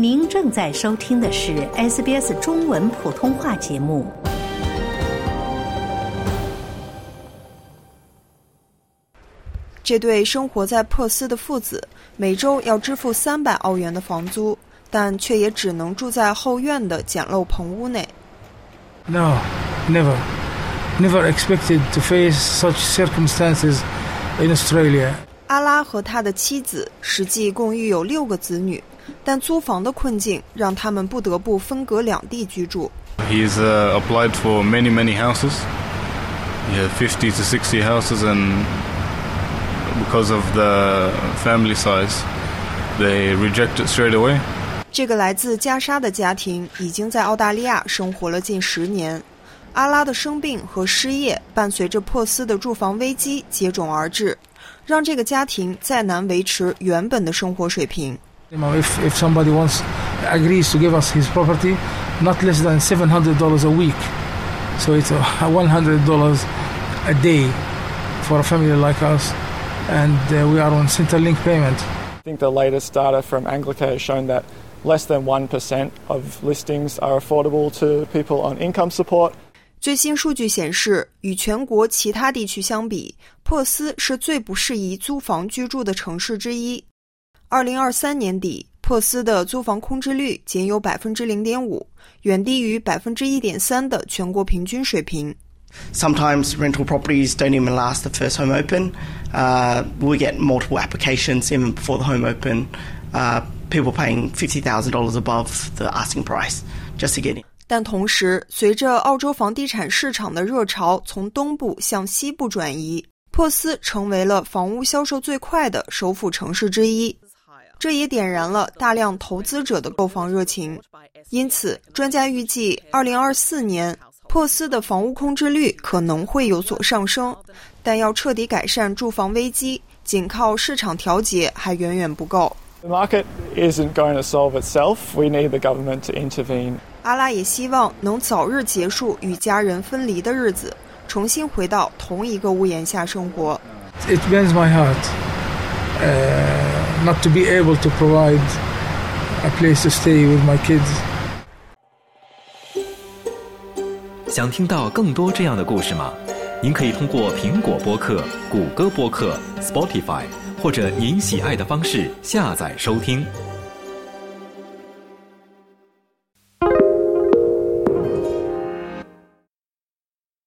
您正在收听的是 SBS 中文普通话节目。这对生活在珀斯的父子每周要支付三百澳元的房租，但却也只能住在后院的简陋棚屋内。No, never. Never expected to face such circumstances in Australia. 阿拉和他的妻子实际共育有六个子女，但租房的困境让他们不得不分隔两地居住。He's uh, applied for many, many houses. yeah, fifty to sixty houses, and because of the family size, they reject it straight away. 这个来自加沙的家庭已经在澳大利亚生活了近十年。阿拉的生病和失业伴随着珀斯的住房危机接踵而至，让这个家庭再难维持原本的生活水平。You know, if, if somebody wants agrees to give us his property, not less than seven hundred dollars a week, so it's one hundred dollars a day for a family like us, and uh, we are on Centrelink payment. I think the latest data from Anglica has shown that less than 1% of listings are affordable to people on income support. 最新数据显示，与全国其他地区相比，珀斯是最不适宜租房居住的城市之一。 二零二三年底，珀斯的租房空置率仅有百分之零点五，远低于百分之一点三的全国平均水平。Sometimes rental properties don't even last the first home open. Uh, we get multiple applications even before the home open. Uh, people paying fifty thousand dollars above the asking price just to get in. 但同时，随着澳洲房地产市场的热潮从东部向西部转移，珀斯成为了房屋销售最快的首府城市之一。这也点燃了大量投资者的购房热情。因此，专家预计，二零二四年珀斯的房屋空置率可能会有所上升，但要彻底改善住房危机，仅靠市场调节还远远不够。The market isn't going to solve itself. We need the government to intervene. 阿拉也希望能早日结束与家人分离的日子，重新回到同一个屋檐下生活。It bends my heart uh, not to be able to provide a place to stay with my kids. 想听到更多这样的故事吗？您可以通过苹果播客、谷歌播客、Spotify 或者您喜爱的方式下载收听。